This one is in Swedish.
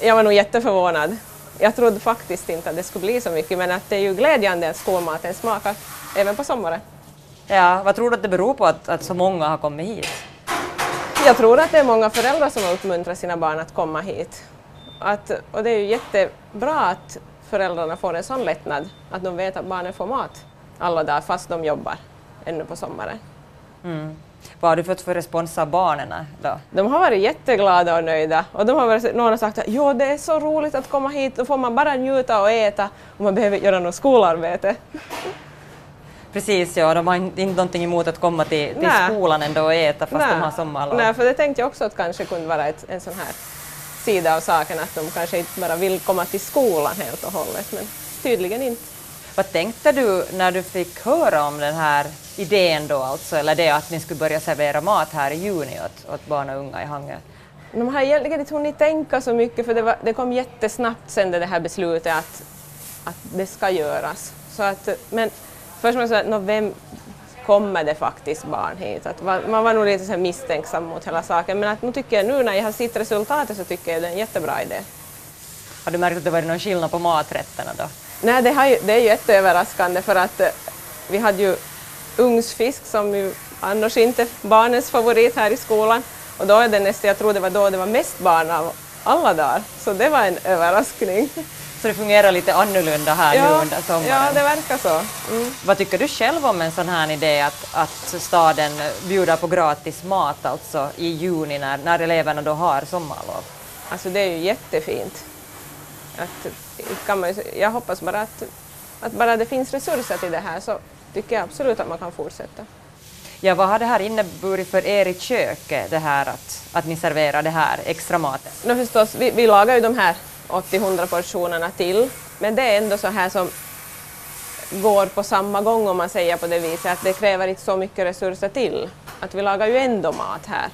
Jag var nog jätteförvånad. Jag trodde faktiskt inte att det skulle bli så mycket men att det är ju glädjande att skolmaten smakar även på sommaren. Ja, vad tror du att det beror på att, att så många har kommit hit? Jag tror att det är många föräldrar som har uppmuntrat sina barn att komma hit. Att, och det är ju jättebra att föräldrarna får en sån lättnad, att de vet att barnen får mat alla dagar fast de jobbar ännu på sommaren. Mm. Vad har du fått för respons av barnen då? De har varit jätteglada och nöjda och de har varit, någon har sagt att jo, det är så roligt att komma hit, då får man bara njuta och äta och man behöver göra något skolarbete. Precis, ja, de har inte någonting emot att komma till, till skolan ändå och äta fast Nej. de har sommarlov. Nej, för det tänkte jag också att kanske kunde vara ett, en sån här sida av saken att de kanske inte bara vill komma till skolan helt och hållet, men tydligen inte. Vad tänkte du när du fick höra om den här idén då, alltså, eller det att ni skulle börja servera mat här i juni åt, åt barn och unga i Hangö? De har egentligen inte hunnit tänka så mycket för det, var, det kom jättesnabbt sen det här beslutet att, att det ska göras. Så att, men först måste jag säga, vem kommer det faktiskt barn hit? Att man var nog lite så misstänksam mot hela saken men att nu tycker jag nu när jag har sett resultatet så tycker jag det är en jättebra idé. Har du märkt att det varit någon skillnad på maträtterna då? Nej, det, ju, det är jätteöverraskande för att eh, vi hade ju ugnsfisk som ju annars inte är barnens favorit här i skolan och då är det nästan, jag tror det var då det var mest barn av alla dagar, så det var en överraskning. Så det fungerar lite annorlunda här ja, nu under sommaren? Ja, det verkar så. Mm. Vad tycker du själv om en sån här idé att, att staden bjuder på gratis mat alltså i juni när, när eleverna då har sommarlov? Alltså det är ju jättefint. Att, kan man, jag hoppas bara att, att bara det finns resurser till det här så tycker jag absolut att man kan fortsätta. Ja, vad har det här inneburit för er i köket, det här att, att ni serverar det här extra maten? No, förstås, vi, vi lagar ju de här 80-100 portionerna till, men det är ändå så här som går på samma gång om man säger på det viset, att det kräver inte så mycket resurser till. Att vi lagar ju ändå mat här.